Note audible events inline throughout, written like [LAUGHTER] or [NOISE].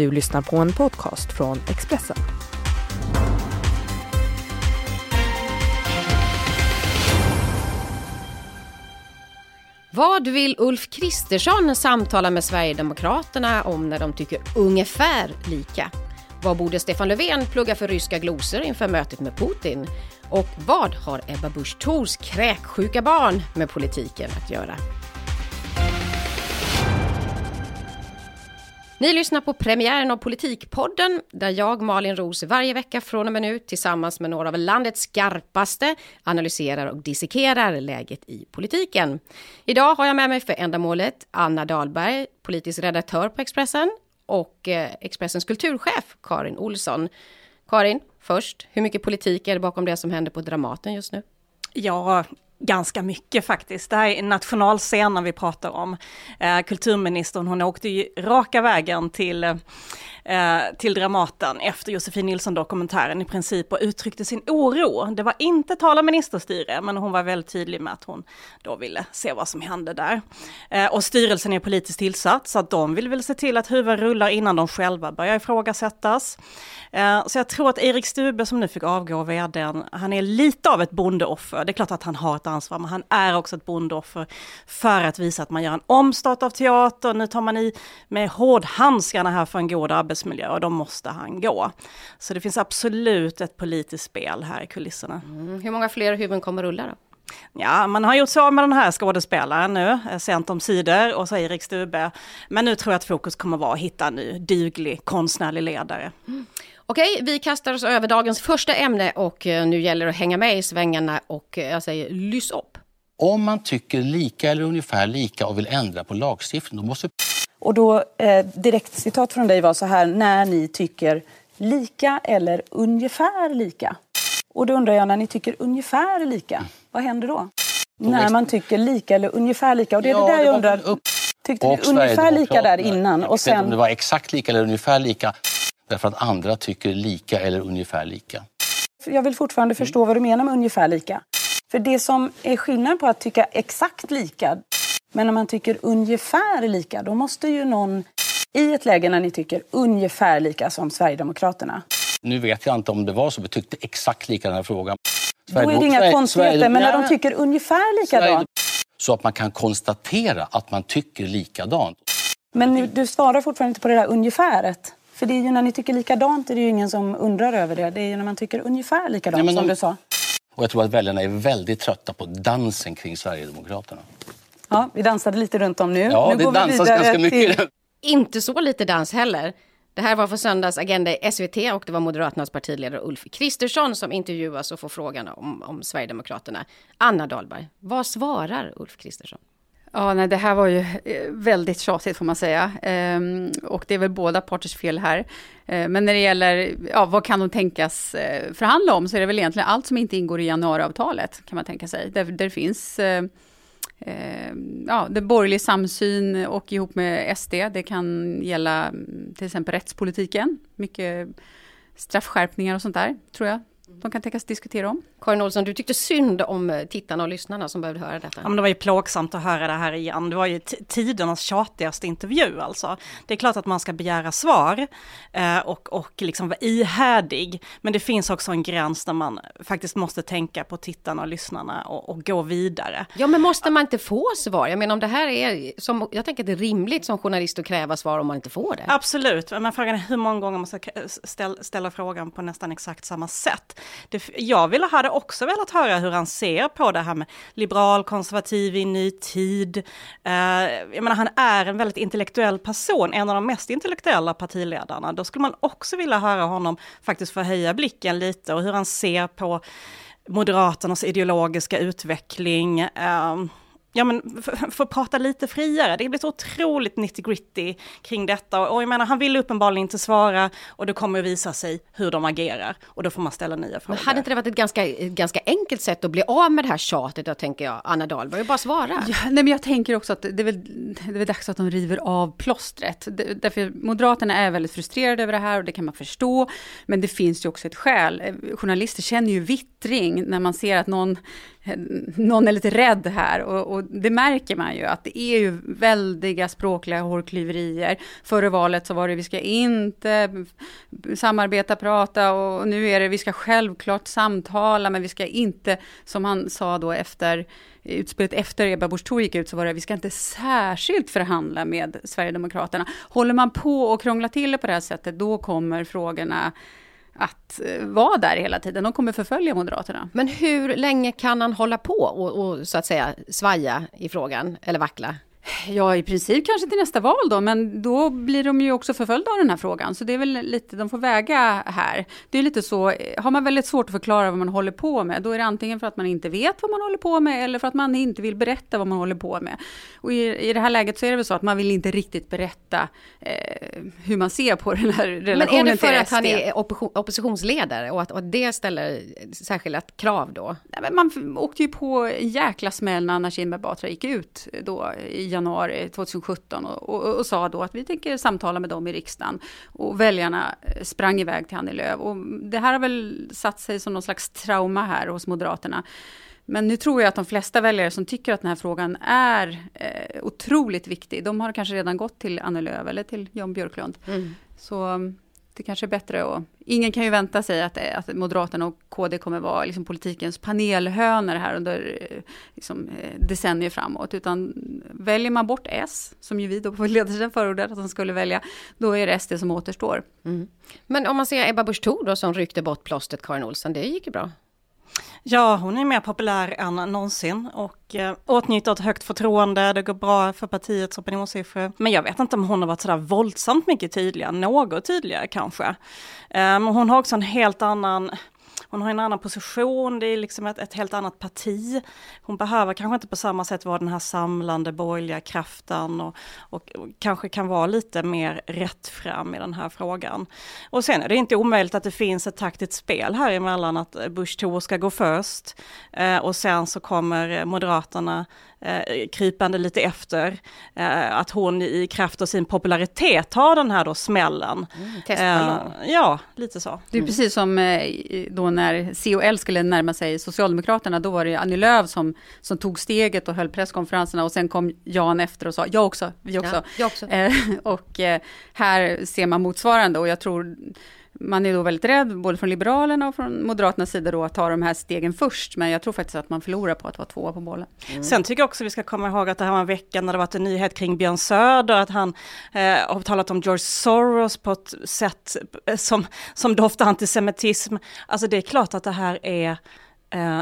Du lyssnar på en podcast från Expressen. Vad vill Ulf Kristersson samtala med Sverigedemokraterna om när de tycker ungefär lika? Vad borde Stefan Löfven plugga för ryska glosor inför mötet med Putin? Och vad har Ebba Busch Thors kräksjuka barn med politiken att göra? Ni lyssnar på premiären av Politikpodden där jag, Malin Ros, varje vecka från och med nu tillsammans med några av landets skarpaste analyserar och dissekerar läget i politiken. Idag har jag med mig för ändamålet Anna Dahlberg, politisk redaktör på Expressen och eh, Expressens kulturchef Karin Olsson. Karin, först, hur mycket politik är det bakom det som händer på Dramaten just nu? Ja, ganska mycket faktiskt. Det här är nationalscenen vi pratar om. Eh, kulturministern, hon åkte ju raka vägen till eh, eh, till Dramaten efter Josefin Nilsson-dokumentären i princip och uttryckte sin oro. Det var inte tala ministerstyre, men hon var väldigt tydlig med att hon då ville se vad som hände där. Eh, och styrelsen är politiskt tillsatt, så att de vill väl se till att huvudet rullar innan de själva börjar ifrågasättas. Eh, så jag tror att Erik Stube som nu fick avgå vdn, han är lite av ett bondeoffer. Det är klart att han har ett ansvar, men han är också ett bondeoffer för att visa att man gör en omstart av teatern. Nu tar man i med hårdhandskarna här för en god arbetsmiljö arbetsmiljö och då måste han gå. Så det finns absolut ett politiskt spel här i kulisserna. Mm. Hur många fler huvuden kommer rulla då? Ja, man har gjort så med den här skådespelaren nu, eh, sent om sidor och så Erik Stube. Men nu tror jag att fokus kommer vara att hitta en ny duglig konstnärlig ledare. Mm. Okej, vi kastar oss över dagens första ämne och eh, nu gäller det att hänga med i svängarna och eh, jag säger lys upp. Om man tycker lika eller ungefär lika och vill ändra på lagstiftningen, då måste och då, eh, direkt citat från dig var så här, när ni tycker lika eller ungefär lika. Och då undrar jag, när ni tycker ungefär lika, vad händer då? När man tycker lika eller ungefär lika. Och det är ja, det där jag undrar. Tyckte ni ungefär lika där innan? Och sen... Om det var exakt lika eller ungefär lika. Därför att andra tycker lika eller ungefär lika. Jag vill fortfarande förstå vad du menar med ungefär lika. För det som är skillnad på att tycka exakt lika, men om man tycker ungefär lika, då måste ju någon i ett läge när ni tycker ungefär lika som Sverigedemokraterna. Nu vet jag inte om det var så, vi tyckte exakt lika den här frågan. Då är det inga konstigheter, men när de tycker ungefär likadant. Så att man kan konstatera att man tycker likadant. Men du svarar fortfarande inte på det där ungefäret. För det är ju när ni tycker likadant är det ju ingen som undrar över det. Det är ju när man tycker ungefär likadant Nej, som de... du sa. Och jag tror att väljarna är väldigt trötta på dansen kring Sverigedemokraterna. Ja, vi dansade lite runt om nu. Ja, nu det dansas ganska mycket. Till... Inte så lite dans heller. Det här var för söndags Agenda i SVT och det var Moderaternas partiledare Ulf Kristersson som intervjuas och får frågan om, om Sverigedemokraterna. Anna Dahlberg, vad svarar Ulf Kristersson? Ja, nej, det här var ju eh, väldigt tjatigt får man säga. Ehm, och det är väl båda parters fel här. Ehm, men när det gäller, ja, vad kan de tänkas eh, förhandla om, så är det väl egentligen allt som inte ingår i januariavtalet, kan man tänka sig. Där, där finns eh, Eh, ja, det borgerlig samsyn och ihop med SD. Det kan gälla mm, till exempel rättspolitiken, mycket straffskärpningar och sånt där, tror jag de kan tänkas diskutera om. Karin Olsson, du tyckte synd om eh, tittarna och lyssnarna som behövde höra detta. Ja, men det var ju plågsamt att höra det här igen. Det var ju tidernas tjatigaste intervju alltså. Det är klart att man ska begära svar eh, och, och liksom vara ihärdig. Men det finns också en gräns där man faktiskt måste tänka på tittarna och lyssnarna och, och gå vidare. Ja, men måste man inte få svar? Jag menar om det här är, som, jag tänker att det är rimligt som journalist att kräva svar om man inte får det. Absolut, men frågan är hur många gånger man ska ställa, frågan på nästan exakt samma sätt. Det, jag ville, hade också velat höra hur han ser på det här med liberal, konservativ i ny tid. Eh, jag menar, han är en väldigt intellektuell person, en av de mest intellektuella partiledarna. Då skulle man också vilja höra honom faktiskt förhöja blicken lite och hur han ser på Moderaternas ideologiska utveckling. Eh, ja, men få prata lite friare. Det blir så otroligt nitty gritty kring detta. Och jag menar, han vill uppenbarligen inte svara och det kommer att visa sig hur de agerar. Och då får man ställa nya frågor. Men hade inte det varit ett ganska, ganska enkelt sätt att bli av med det här tjatet då, tänker jag, Anna Dahlberg, bara svara. Ja, nej, men jag tänker också att det är, väl, det är väl dags att de river av plåstret. Därför Moderaterna är väldigt frustrerade över det här och det kan man förstå. Men det finns ju också ett skäl. Journalister känner ju vittring när man ser att någon någon är lite rädd här och, och, det märker man ju att det är ju väldiga språkliga hårklyverier. Före valet så var det vi ska inte samarbeta, prata och nu är det vi ska självklart samtala men vi ska inte, som han sa då efter utspelet efter Ebba Busch Thor gick ut så var det vi ska inte särskilt förhandla med Sverigedemokraterna. Håller man på och krångla till det på det här sättet då kommer frågorna att eh, vara där hela tiden. De kommer förfölja Moderaterna. Men hur länge kan han hålla på och, och så att säga svaja i frågan eller vackla? Ja, i princip kanske till nästa val då, men då blir de ju också förföljda av den här frågan. Så det är väl lite, de får väga här. Det är lite så, har man väldigt svårt att förklara vad man håller på med, då är det antingen för att man inte vet vad man håller på med, eller för att man inte vill berätta vad man håller på med. Och i, i det här läget så är det väl så att man vill inte riktigt berätta eh, hur man ser på den här relationen till Men är det för att han är opposition, oppositionsledare och att, och det ställer särskilda krav då? Nej, men man åkte ju på en jäkla smäll när Anna Kinberg Batra gick ut då i januari 2017 och, och, och, sa då att vi tänker samtala med dem i riksdagen. Och väljarna eh, sprang iväg till Annie Lööf. Och det här har väl satt sig som någon slags trauma här hos Moderaterna. Men nu tror jag att de flesta väljare som tycker att den här frågan är eh, otroligt viktig, de har kanske redan gått till Annie Lööf eller till Jan Björklund. Mm. Så det kanske är bättre att, ingen kan ju vänta sig att, att Moderaterna och KD kommer vara liksom politikens panelhönor här under eh, liksom, eh, decennier framåt, utan väljer man bort S, som ju vi då på ledarsidan förordade att de skulle välja, då är det SD som återstår. Mm. Men om man ser Ebba Busch Thor då som ryckte bort plåstret Karin Olsson, det gick ju bra. Ja, hon är mer populär än någonsin och eh, åtnjuter ett högt förtroende, det går bra för partiets opinionssiffror. Men jag vet inte om hon har varit sådär våldsamt mycket tydligare, något tydligare kanske. Eh, hon har också en helt annan hon har en annan position, det är liksom ett, ett, helt annat parti. Hon behöver kanske inte på samma sätt vara den här samlande borgerliga kraften och, och, och kanske kan vara lite mer rätt fram i den här frågan. Och sen är det inte omöjligt att det finns ett taktiskt spel här emellan att Bush Thor ska gå först eh, och sen så kommer Moderaterna eh, krypande lite efter. Eh, att hon i kraft av sin popularitet tar den här då smällen. Mm, eh, ja, lite så. Det är precis som eh, då när COL skulle närma sig Socialdemokraterna, då var det Annie Lööf som, som tog steget och höll presskonferenserna och sen kom Jan efter och sa, jag också, vi också. Ja, jag också. Eh, [LAUGHS] och eh, här ser man motsvarande och jag tror man är då väldigt rädd, både från Liberalerna och från Moderaternas sida då, att ta de här stegen först. Men jag tror faktiskt att man förlorar på att vara tvåa på bollen. Mm. Sen tycker jag också vi ska komma ihåg att det här var en vecka när det varit en nyhet kring Björn Söder, att han eh, har talat om George Soros på ett sätt eh, som, som doftar antisemitism. Alltså det är klart att det här är eh,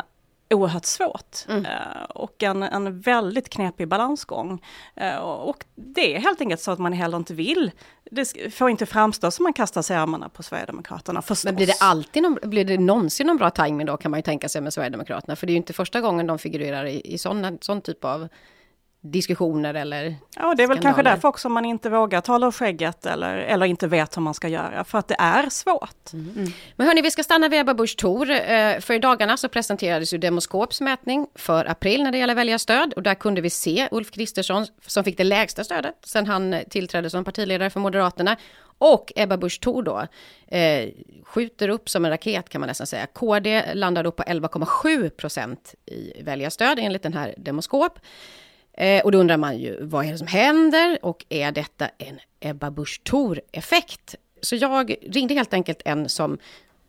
oerhört svårt mm. uh, och en, en väldigt knepig balansgång. Uh, och det är helt enkelt så att man heller inte vill, det får inte framstå som man kastar sig i armarna på Sverigedemokraterna förstås. Men blir det alltid någon, blir det någonsin någon bra timing då kan man ju tänka sig med Sverigedemokraterna? För det är ju inte första gången de figurerar i, i sån, sån typ av diskussioner eller Ja, det är väl skandaler. kanske därför också man inte vågar tala ur skägget eller, eller inte vet hur man ska göra, för att det är svårt. Mm. Mm. Men hörni, vi ska stanna vid Ebba Busch Thor. Eh, för i dagarna så presenterades ju Demoskops mätning för april när det gäller väljarstöd och där kunde vi se Ulf Kristersson som fick det lägsta stödet sen han tillträdde som partiledare för Moderaterna och Ebba Busch Thor då eh, skjuter upp som en raket kan man nästan säga. KD landar då på 11,7 procent i väljarstöd enligt den här Demoskop. Eh, och då undrar man ju, vad är det som händer? Och är detta en Ebba Busch Thor-effekt? Så jag ringde helt enkelt en som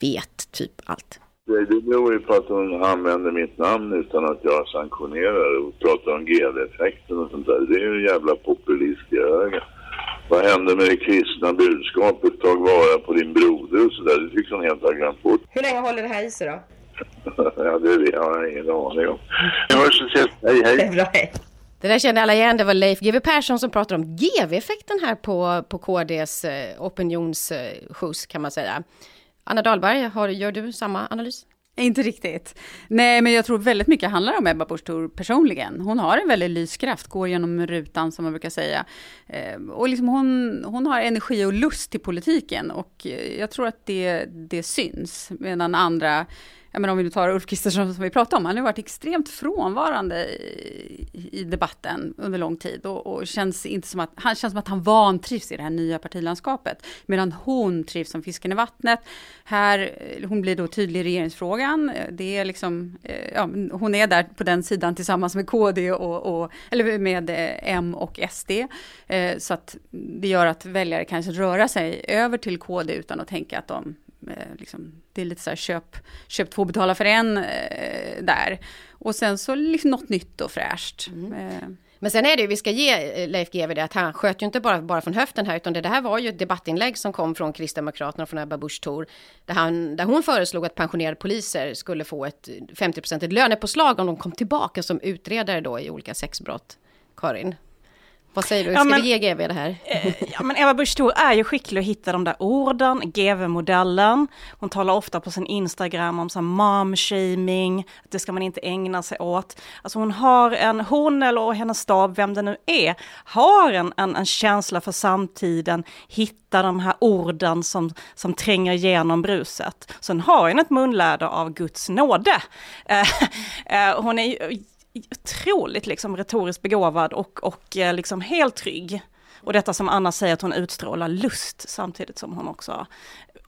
vet typ allt. Det, det beror ju på att hon använder mitt namn utan att jag sanktionerar och pratar om GD-effekten och sånt där. Det är ju en jävla populist i högen. Vad hände med det kristna budskapet? Tag vara på din broder och sådär. Det tycks hon helt ha glömt bort. Hur länge håller det här i sig då? [LAUGHS] ja, det har jag ingen aning om. Vi hörs och ses. Hej, hej. Det är bra, hej. Det där kände alla igen, det var Leif GW Persson som pratade om GV-effekten här på, på KDs eh, opinionsskjuts eh, kan man säga. Anna Dahlberg, har, gör du samma analys? Inte riktigt. Nej, men jag tror väldigt mycket handlar om Ebba Busch Thor personligen. Hon har en väldigt lyskraft, går genom rutan som man brukar säga. Eh, och liksom hon, hon har energi och lust till politiken och jag tror att det, det syns. Medan andra jag menar om vi nu tar Ulf Kristersson som vi pratade om, han har varit extremt frånvarande i, i debatten under lång tid och, och, känns inte som att, han känns som att han vantrivs i det här nya partilandskapet. Medan hon trivs som fisken i vattnet. Här, eh, hon blir då tydlig i regeringsfrågan. Det är liksom, eh, ja, hon är där på den sidan tillsammans med KD och, och eller med eh, M och SD. Så att det gör att väljare kanske röra sig över till KD utan att tänka att de liksom, det är lite så här köp, köp två, betala för en eh, där. Och sen så liksom något nytt och fräscht. Mm. Eh. Men sen är det ju, vi ska ge Leif GW det att han sköt ju inte bara, bara från höften här, utan det, det här var ju ett debattinlägg som kom från Kristdemokraterna, från Ebba Busch Thor, där, han, där hon föreslog att pensionerade poliser skulle få ett 50% lönepåslag om de kom tillbaka som utredare då i olika sexbrott. Karin? Vad säger du, ska men, vi ge GV det här? Eh, ja men Eva Busch Thor är ju skicklig att hitta de där orden, GV-modellen. Hon talar ofta på sin Instagram om så mom-shaming, att det ska man inte ägna sig åt. Alltså hon har en, hon eller hennes stab, vem det nu är, har en, en, en känsla för samtiden, hitta de här orden som, som tränger igenom bruset. Sen har hon ett munläder av Guds nåde. Eh, eh, hon är ju otroligt liksom retoriskt begåvad och, och eh, liksom helt trygg. Och detta som Anna säger att hon utstrålar lust samtidigt som hon också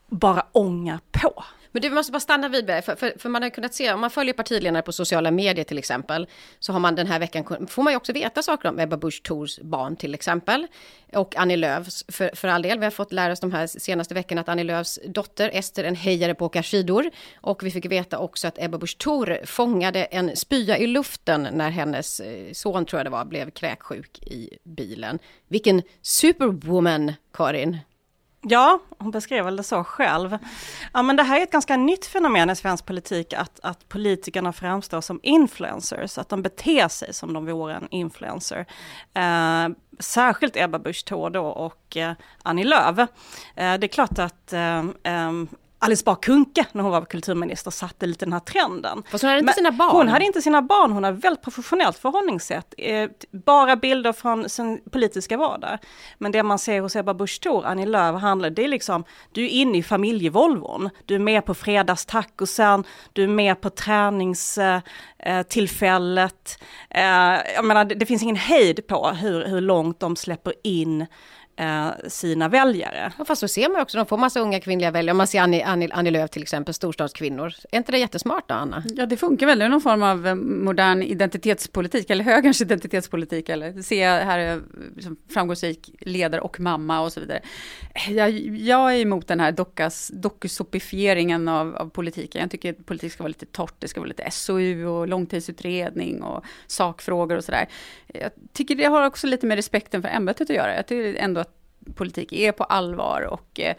bara ångar på. Men du måste bara stanna vid det, för, för, för, man har kunnat se, om man följer partiledare på sociala medier till exempel, så har man den här veckan, får man ju också veta saker om Ebba Busch Thors barn till exempel. Och Annie Lööfs, för, för all del, vi har fått lära oss de här senaste veckorna att Annie Lööfs dotter Ester en hejare på att åka skidor. Och vi fick veta också att Ebba Busch Thor fångade en spya i luften när hennes eh, son, tror jag det var, blev kräksjuk i bilen. Vilken superwoman, Karin! Ja, hon beskrev väl det så själv. Ja, men det här är ett ganska nytt fenomen i svensk politik, att, att politikerna framstår som influencers, att de beter sig som de vore en influencer. Eh, särskilt Ebba Busch Thor då och eh, Annie Lööf. Eh, det är klart att eh, eh Alice Bah Kuhnke, när hon var kulturminister, satte lite den här trenden. Fast hon hade inte sina barn. Hon hade inte sina barn, hon har väldigt professionellt förhållningssätt. Eh, bara bilder från sin politiska vardag. Men det man ser hos Ebba Busch Thor, Annie Lööf, handlar, det är liksom, du är inne i familjevolvon. Du är med på fredagstacosen, du är med på träningstillfället. Eh, jag menar, det, det finns ingen hejd på hur, hur långt de släpper in eh, sina väljare. Ja, fast så ser man också, de får massa unga kvinnliga väljare. Om man ser Annie, Annie, Annie Lööf till exempel, storstadskvinnor. Är inte det jättesmart då, Anna? Ja, det funkar väl. Det är någon form av eh, modern identitetspolitik, eller högerns [LAUGHS] identitetspolitik, eller se här är liksom, framgångsrik ledare och mamma och så vidare. Jag, jag är emot den här dockas, dokusopifieringen av, av politiken. Jag tycker att politik ska vara lite torrt, det ska vara lite SOU och långtidsutredning och sakfrågor och sådär. Jag tycker det har också lite med respekten för ämbetet att göra. Jag tycker ändå att politik är på allvar och eh,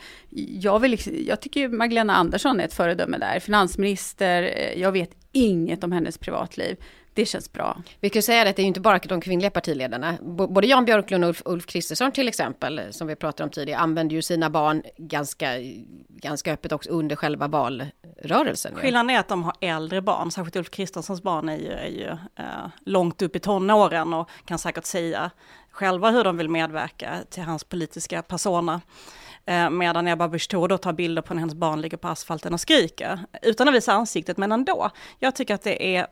jag, vill, liksom, jag tycker Magdalena Andersson är ett föredöme där, finansminister, eh, jag vet inget om hennes privatliv. Det känns bra. Vi kan säga att det är inte bara de kvinnliga partiledarna. Både Jan Björklund och Ulf, Kristersson till exempel, som vi pratade om tidigare, använder ju sina barn ganska, ganska öppet också under själva valrörelsen. Skillnaden är att de har äldre barn, särskilt Ulf Kristerssons barn är ju, är ju äh, långt upp i tonåren och kan säkert säga själva hur de vill medverka till hans politiska persona. Eh, medan Ebba Busch Thor tar bilder på när hennes barn ligger på asfalten och skriker. Utan att visa ansiktet, men ändå. Jag tycker att det är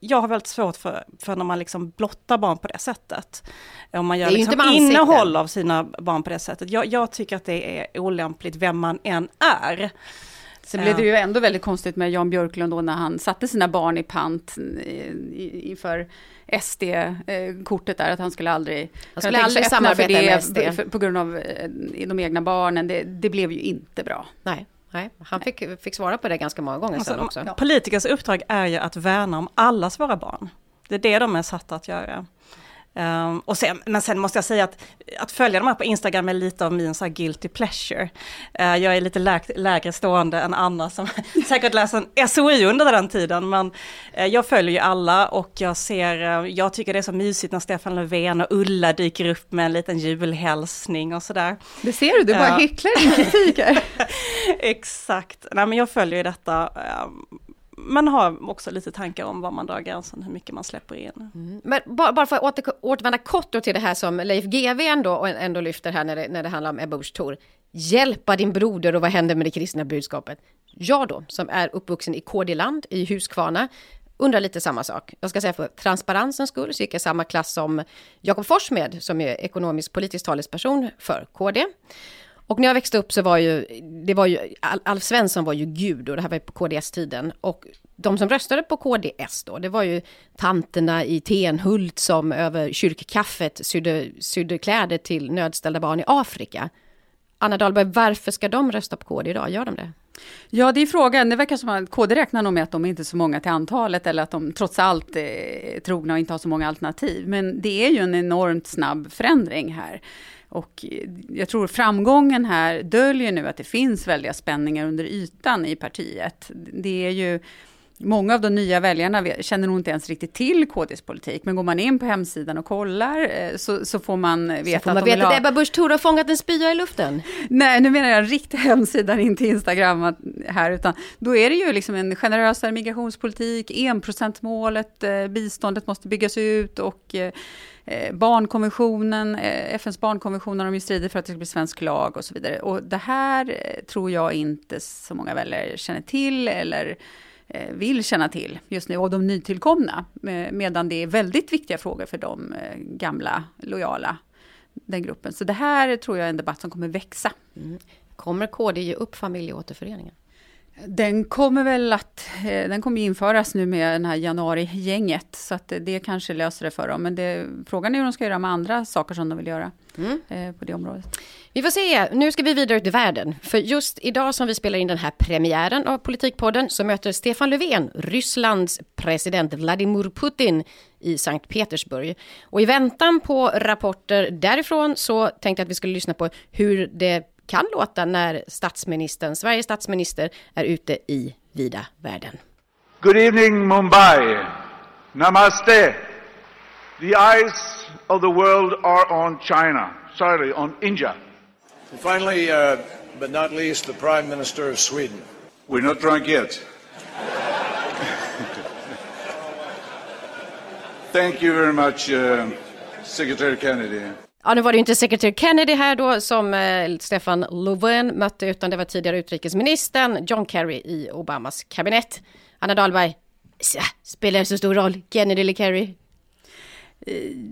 jag har väldigt svårt för, för när man liksom blottar barn på det sättet. Om man gör liksom innehåll av sina barn på det sättet. Jag, jag tycker att det är olämpligt vem man än är. Sen blev det ju ändå väldigt konstigt med Jan Björklund då när han satte sina barn i pant inför SD-kortet där, att han skulle aldrig, han skulle aldrig samarbeta med SD. För, på grund av eh, de egna barnen. Det, det blev ju inte bra. Nej. Nej, han fick, fick svara på det ganska många gånger alltså, sen också. Politikers uppdrag är ju att värna om allas våra barn. Det är det de är satta att göra. Um, och sen, men sen måste jag säga att, att följa de här på Instagram är lite av min så guilty pleasure. Uh, jag är lite läg lägre stående än Anna som [LAUGHS] säkert läser en SOI under den tiden. Men uh, jag följer ju alla och jag ser, uh, jag tycker det är så mysigt när Stefan Löfven och Ulla dyker upp med en liten julhälsning och sådär. Det ser du, du bara hycklar din kritik. [LAUGHS] Exakt, nej men jag följer ju detta. Um, man har också lite tankar om var man drar gränsen, hur mycket man släpper in. Mm. Men bara, bara för att åter, återvända kort till det här som Leif GW ändå, ändå lyfter här när det, när det handlar om Ebba Busch Thor. Hjälpa din broder och vad händer med det kristna budskapet? Jag då, som är uppvuxen i KD-land i Huskvarna, undrar lite samma sak. Jag ska säga för transparensens skull så gick jag samma klass som Jakob Forssmed som är ekonomisk politisk talesperson för KD. Och när jag växte upp så var ju, det var ju, Alf Svensson var ju gud och det här var på KDS-tiden. Och de som röstade på KDS då, det var ju tanterna i Tenhult som över kyrkkaffet sydde, sydde kläder till nödställda barn i Afrika. Anna Dahlberg, varför ska de rösta på KD idag? Gör de det? Ja, det är frågan. Det verkar som att KD räknar nog med att de inte är så många till antalet eller att de trots allt eh, är trogna och inte har så många alternativ. Men det är ju en enormt snabb förändring här. Och jag tror framgången här döljer nu att det finns väldiga spänningar under ytan i partiet. Det är ju Många av de nya väljarna känner nog inte ens riktigt till KDs politik, men går man in på hemsidan och kollar eh, så, så får man veta så får man att de veta att Ebba Busch Thor har fångat en spya i luften? Nej, nu menar jag en riktig hemsida, inte Instagram här, utan då är det ju liksom en generösare migrationspolitik, enprocentsmålet, eh, biståndet måste byggas ut och eh, Eh, barnkonventionen, eh, FNs barnkonvention har de ju stridit för att det ska bli svensk lag och så vidare. Och det här eh, tror jag inte så många väljare känner till eller vill känna till just nu, och de nytillkomna, medan det är väldigt viktiga frågor för de gamla, lojala, den gruppen. Så det här tror jag är en debatt som kommer växa. Mm. Kommer KD ge upp familjeåterföreningen? Den kommer väl att, den kommer införas nu med den här januari-gänget, så att det kanske löser det för dem. Men det, frågan är hur de ska göra med andra saker som de vill göra mm. på det området. Vi får se, nu ska vi vidare ut i världen. För just idag som vi spelar in den här premiären av Politikpodden så möter Stefan Löfven Rysslands president Vladimir Putin i Sankt Petersburg. Och i väntan på rapporter därifrån så tänkte jag att vi skulle lyssna på hur det kan låta när statsministern, Sveriges statsminister är ute i vida världen. Good evening Mumbai. Namaste. The eyes of the world are on China. Sorry, on India. And finally, uh, but not least, the Prime Minister of Sweden. We're not drunk yet. [LAUGHS] Thank you very much, uh, Secretary Kennedy. Ja, nu var det ju inte sekreterare Kennedy här då som eh, Stefan Löfven mötte, utan det var tidigare utrikesministern John Kerry i Obamas kabinett. Anna Dahlberg, spelar det så stor roll, Kennedy eller Kerry?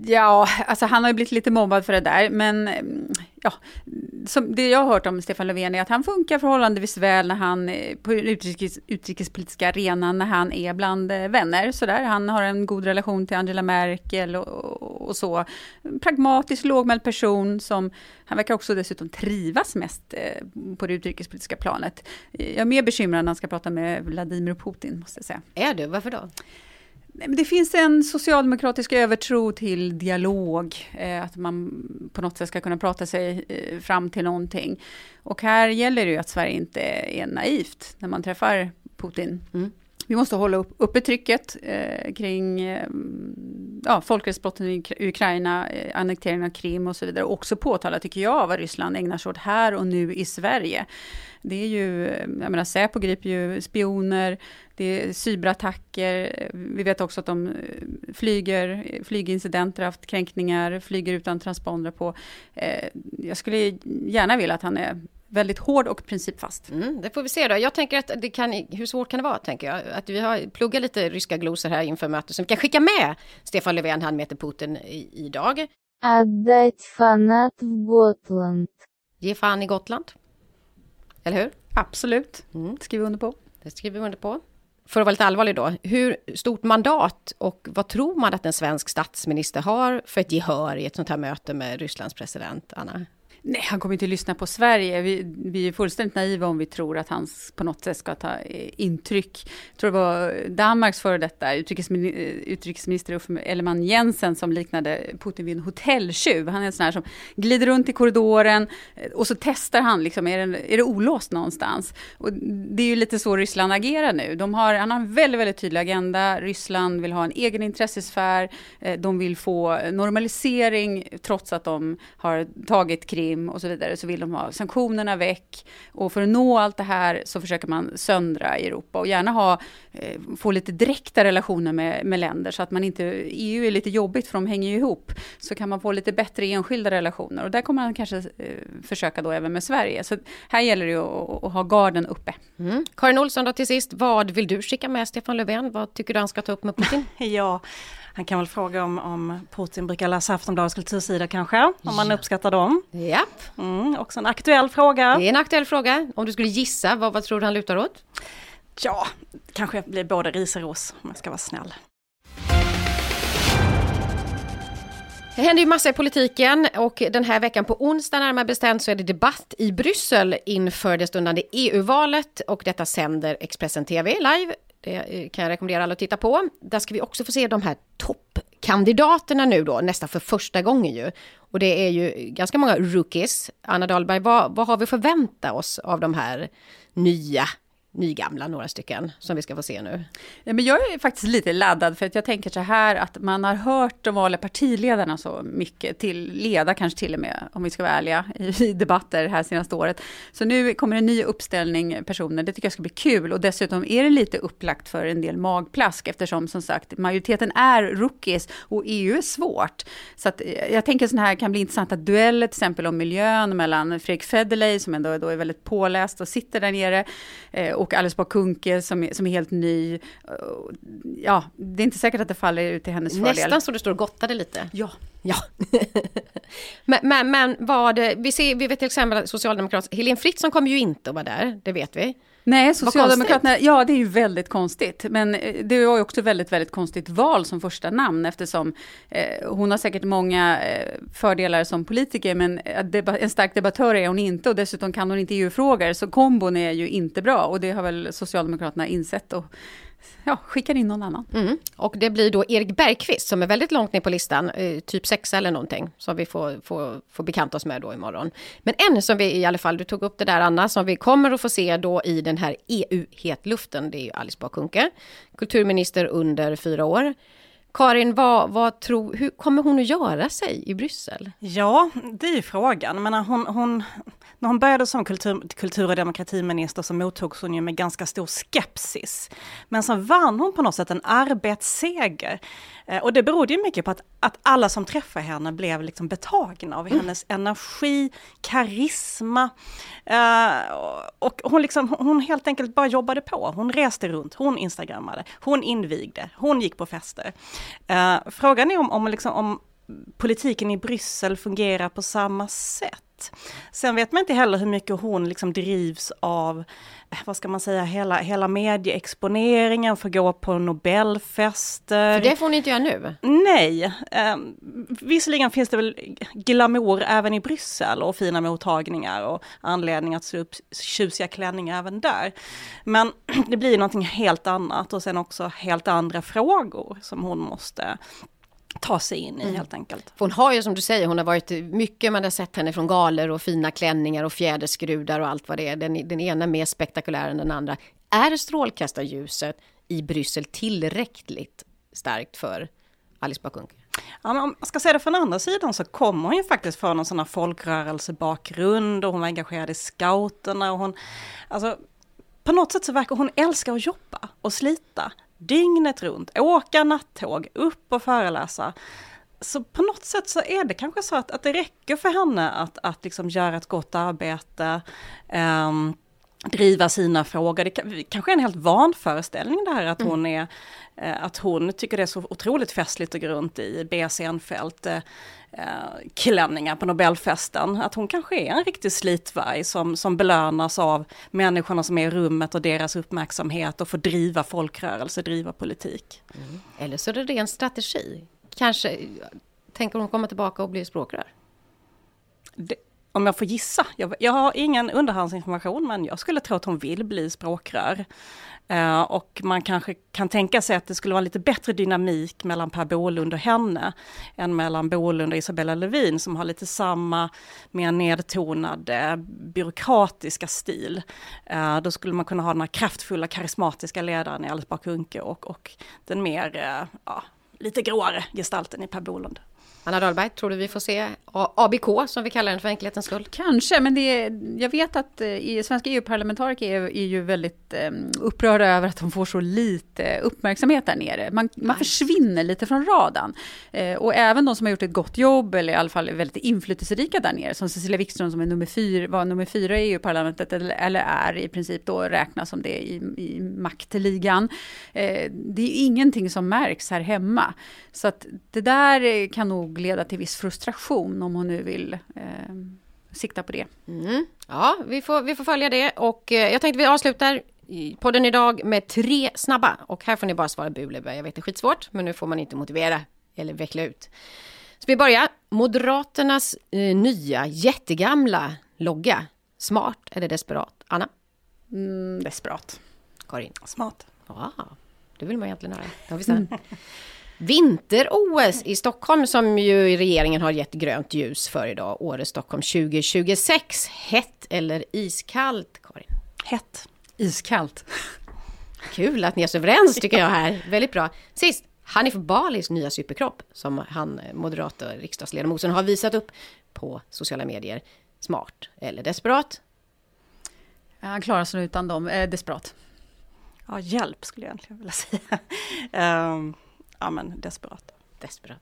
Ja, alltså han har ju blivit lite mobbad för det där, men mm, ja, som det jag har hört om Stefan Löfven är att han funkar förhållandevis väl när han, eh, på utrikes, utrikespolitiska arenan, när han är bland eh, vänner. Sådär. Han har en god relation till Angela Merkel och, och, och så. Pragmatisk, lågmäld person som, han verkar också dessutom trivas mest eh, på det utrikespolitiska planet. Jag är mer bekymrad när han ska prata med Vladimir Putin, måste jag säga. Är du? Varför då? Det finns en socialdemokratisk övertro till dialog, eh, att man på något sätt ska kunna prata sig eh, fram till någonting. Och här gäller det ju att Sverige inte är naivt när man träffar Putin. Mm. Vi måste hålla upp, uppe trycket eh, kring eh, ja, folkrättsbrotten i Ukraina, eh, annekteringen av Krim och så vidare. Och också påtala, tycker jag, vad Ryssland ägnar sig åt här och nu i Sverige. Det är ju, jag menar Säpo griper ju spioner, det är cyberattacker, vi vet också att de eh, flyger, flygincidenter, haft kränkningar, flyger utan transpondrar på. Eh, jag skulle gärna vilja att han är väldigt hård och principfast. Mm, det får vi se då. Jag tänker att det kan, hur svårt kan det vara, tänker jag? Att vi har pluggat lite ryska glosor här inför mötet som vi kan skicka med Stefan Löfven, han möter Putin i, idag. Отдать fanat в Gotland. Ge fan i Gotland. Eller hur? Absolut, mm. skriver under på. Det skriver vi under på. För att vara lite allvarlig då, hur stort mandat och vad tror man att en svensk statsminister har för ett gehör i ett sånt här möte med Rysslands president, Anna? Nej, han kommer inte att lyssna på Sverige. Vi, vi, är fullständigt naiva om vi tror att han på något sätt ska ta eh, intryck. Jag tror det var Danmarks före detta utrikesminister, eh, utrikesminister Uffe Ellemann Jensen som liknade Putin vid en hotelltjuv. Han är en sån här som glider runt i korridoren eh, och så testar han, liksom, är, det, är det olåst någonstans? Och det är ju lite så Ryssland agerar nu. De har, han har en väldigt, väldigt tydlig agenda. Ryssland vill ha en egen intressesfär. De vill få normalisering trots att de har tagit krig Krim och så vidare så vill de ha sanktionerna väck. Och för att nå allt det här så försöker man söndra Europa och gärna ha, eh, få lite direkta relationer med, med länder så att man inte, EU är lite jobbigt för de hänger ju ihop. Så kan man få lite bättre enskilda relationer och där kommer man kanske eh, försöka då även med Sverige. Så här gäller det ju att, att ha garden uppe. Mm. Karin Olsson då till sist, vad vill du skicka med Stefan Löfven? Vad tycker du han ska ta upp med Putin? [LAUGHS] ja, han kan väl fråga om, om Putin brukar läsa Aftonbladets kultursida kanske, om ja. man uppskattar dem. Japp. Mm, också en aktuell fråga. Det är en aktuell fråga. Om du skulle gissa, vad, vad tror du han lutar åt? Ja, kanske blir både ris och ros om jag ska vara snäll. Det händer ju massa i politiken och den här veckan på onsdag närmare bestämt så är det debatt i Bryssel inför det stundande EU-valet och detta sänder Expressen TV live. Det eh, kan jag rekommendera alla att titta på. Där ska vi också få se de här toppkandidaterna nu då, nästan för första gången ju. Och det är ju ganska många rookies. Anna Dahlberg, vad, vad har vi förväntat oss av de här nya nygamla, några stycken, som vi ska få se nu. Ja, men jag är faktiskt lite laddad, för att jag tänker så här att man har hört de vanliga partiledarna så mycket, till leda kanske till och med, om vi ska vara ärliga, i, debatter här senaste året. Så nu kommer en ny uppställning personer, det tycker jag ska bli kul. Och dessutom är det lite upplagt för en del magplask, eftersom som sagt majoriteten är rookies och EU är svårt. Så att eh, jag tänker sådana här kan bli intressanta dueller, till exempel om miljön mellan Fredrik Federley, som ändå då är väldigt påläst och sitter där nere, eh, och Alice Bah Kuhnke som är, som är helt ny. Ja, det är inte säkert att det faller ut till hennes fördel. Nästan så du står och gottade lite. Ja. Ja. [LAUGHS] men, men, men vad, vi, ser, vi vet till exempel att Socialdemokraterna, Helene Fritzon kommer ju inte att vara där, det vet vi. Nej, Socialdemokraterna, ja det är ju väldigt konstigt. Men eh, det var ju också väldigt, väldigt konstigt val som första namn eftersom eh, hon har säkert många eh, fördelar som politiker men eh, en stark debattör är hon inte och dessutom kan hon inte EU-frågor så kombon är ju inte bra och det har väl Socialdemokraterna insett och [LAUGHS] ja, skickar in någon annan. Mm. Och det blir då Erik Bergqvist som är väldigt långt ner på listan, eh, typ 6 eller någonting, som vi får, får, får bekanta oss med då imorgon. Men en som vi i alla fall, du tog upp det där Anna, som vi kommer att få se då i den här EU-hetluften, det är ju Alice Bah Kuhnke, kulturminister under fyra år. Karin, vad, vad tror, hur kommer hon att göra sig i Bryssel? Ja, det är frågan. Men hon, hon, när hon började som kultur, kultur och demokratiminister så mottogs hon ju med ganska stor skepsis. Men så vann hon på något sätt en arbetsseger. Eh, och det berodde ju mycket på att, att alla som träffade henne blev liksom betagna av mm. hennes energi, karisma. Uh, och hon, liksom, hon helt enkelt bara jobbade på. Hon reste runt, hon instagrammade, hon invigde, hon gick på fester. Eh, frågan är om, om, liksom, om politiken i Bryssel fungerar på samma sätt. Sen vet man inte heller hur mycket hon liksom drivs av, eh, vad ska man säga, hela, hela medieexponeringen, för att gå på Nobelfester. För det får hon inte göra nu? Nej. Eh, visserligen finns det väl glamour även i Bryssel och fina mottagningar och anledning att se upp tjusiga klänningar även där. Men [CLEARS THROAT] det blir någonting helt annat och sen också helt andra frågor som hon måste ta sig in i mm. helt enkelt. För hon har ju som du säger, hon har varit mycket, man har sett henne från galer och fina klänningar och fjäderskrudar och allt vad det är. Den, den ena mer spektakulär än den andra. Är strålkastarljuset i Bryssel tillräckligt starkt för Alice Bah Kuhnke? Ja, om man ska säga det från andra sidan så kommer hon ju faktiskt från en sån här folkrörelsebakgrund och hon var engagerad i scouterna och hon, alltså på något sätt så verkar hon älska att jobba och slita dygnet runt, åka nattåg, upp och föreläsa. Så på något sätt så är det kanske så att, att det räcker för henne att, att liksom göra ett gott arbete, um, driva sina frågor. Det kanske är en helt vanföreställning det här att mm. hon är eh, att hon tycker det är så otroligt festligt att gå runt i B. Senfeldt eh, klänningar på Nobelfesten. Att hon kanske är en riktig slitvarg som, som belönas av människorna som är i rummet och deras uppmärksamhet och får driva folkrörelse, driva politik. Mm. Eller så är det ren strategi. Kanske tänker hon komma tillbaka och bli språkrör? Det, om jag får gissa, jag, jag, har ingen underhandsinformation men jag skulle tro att hon vill bli språkrör. Uh, och man kanske kan tänka sig att det skulle vara lite bättre dynamik mellan Per Bolund och henne än mellan Bolund och Isabella Lövin som har lite samma mer nedtonade byråkratiska stil. Uh, då skulle man kunna ha den här kraftfulla karismatiska ledaren i Alice Bah Kuhnke och, och den mer, uh, ja, lite gråare gestalten i Per Bolund. Anna Dahlberg, tror du vi får se ABK som vi kallar den för enkelhetens skull? Kanske, men det är, jag vet att eh, i, svenska EU-parlamentariker är, är ju väldigt eh, upprörda över att de får så lite uppmärksamhet där nere. Man, man försvinner lite från radarn. Eh, och även de som har gjort ett gott jobb, eller i alla fall är väldigt inflytelserika där nere, som Cecilia Wikström som är nummer fyra, var nummer fyra i EU-parlamentet, eller, eller är i princip då räknas som det i, i maktligan. Eh, det är ingenting som märks här hemma. Så att det där kan nog leda till viss frustration om hon nu vill eh, sikta på det. Mm. Ja, vi får, vi får följa det och eh, jag tänkte vi avslutar i podden idag med tre snabba och här får ni bara svara bu eller bä. Jag vet det är skitsvårt, men nu får man inte motivera eller veckla ut. Så vi börjar. Moderaternas eh, nya jättegamla logga. Smart eller desperat? Anna? Mm, desperat. Karin? Smart. Ja, det vill man egentligen höra. Det har vi sen. [LAUGHS] Vinter-OS i Stockholm som ju regeringen har gett grönt ljus för idag. Åre Stockholm 2026. Hett eller iskallt, Karin? Hett. Iskallt. Kul att ni är så överens tycker jag [LAUGHS] här. Väldigt bra. Sist, Hanif Balis nya superkropp som han, moderata riksdagsledamoten, har visat upp på sociala medier. Smart eller desperat? Han klarar sig utan dem. Eh, desperat. Ja, hjälp skulle jag egentligen vilja säga. [LAUGHS] Ehm, ja, men desperat. Desperat.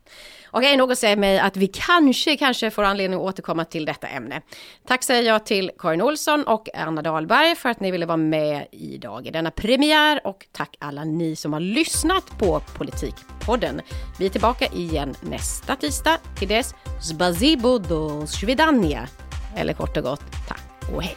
Okej, något säger mig att vi kanske, kanske får anledning att återkomma till detta ämne. Tack säger jag till Karin Olsson och Anna Dahlberg för att ni ville vara med idag i denna premiär och tack alla ni som har lyssnat på Politikpodden. Vi är tillbaka igen nästa tisdag. Till dess, zbazibo do svidania. Eller kort och gott, tack och hej.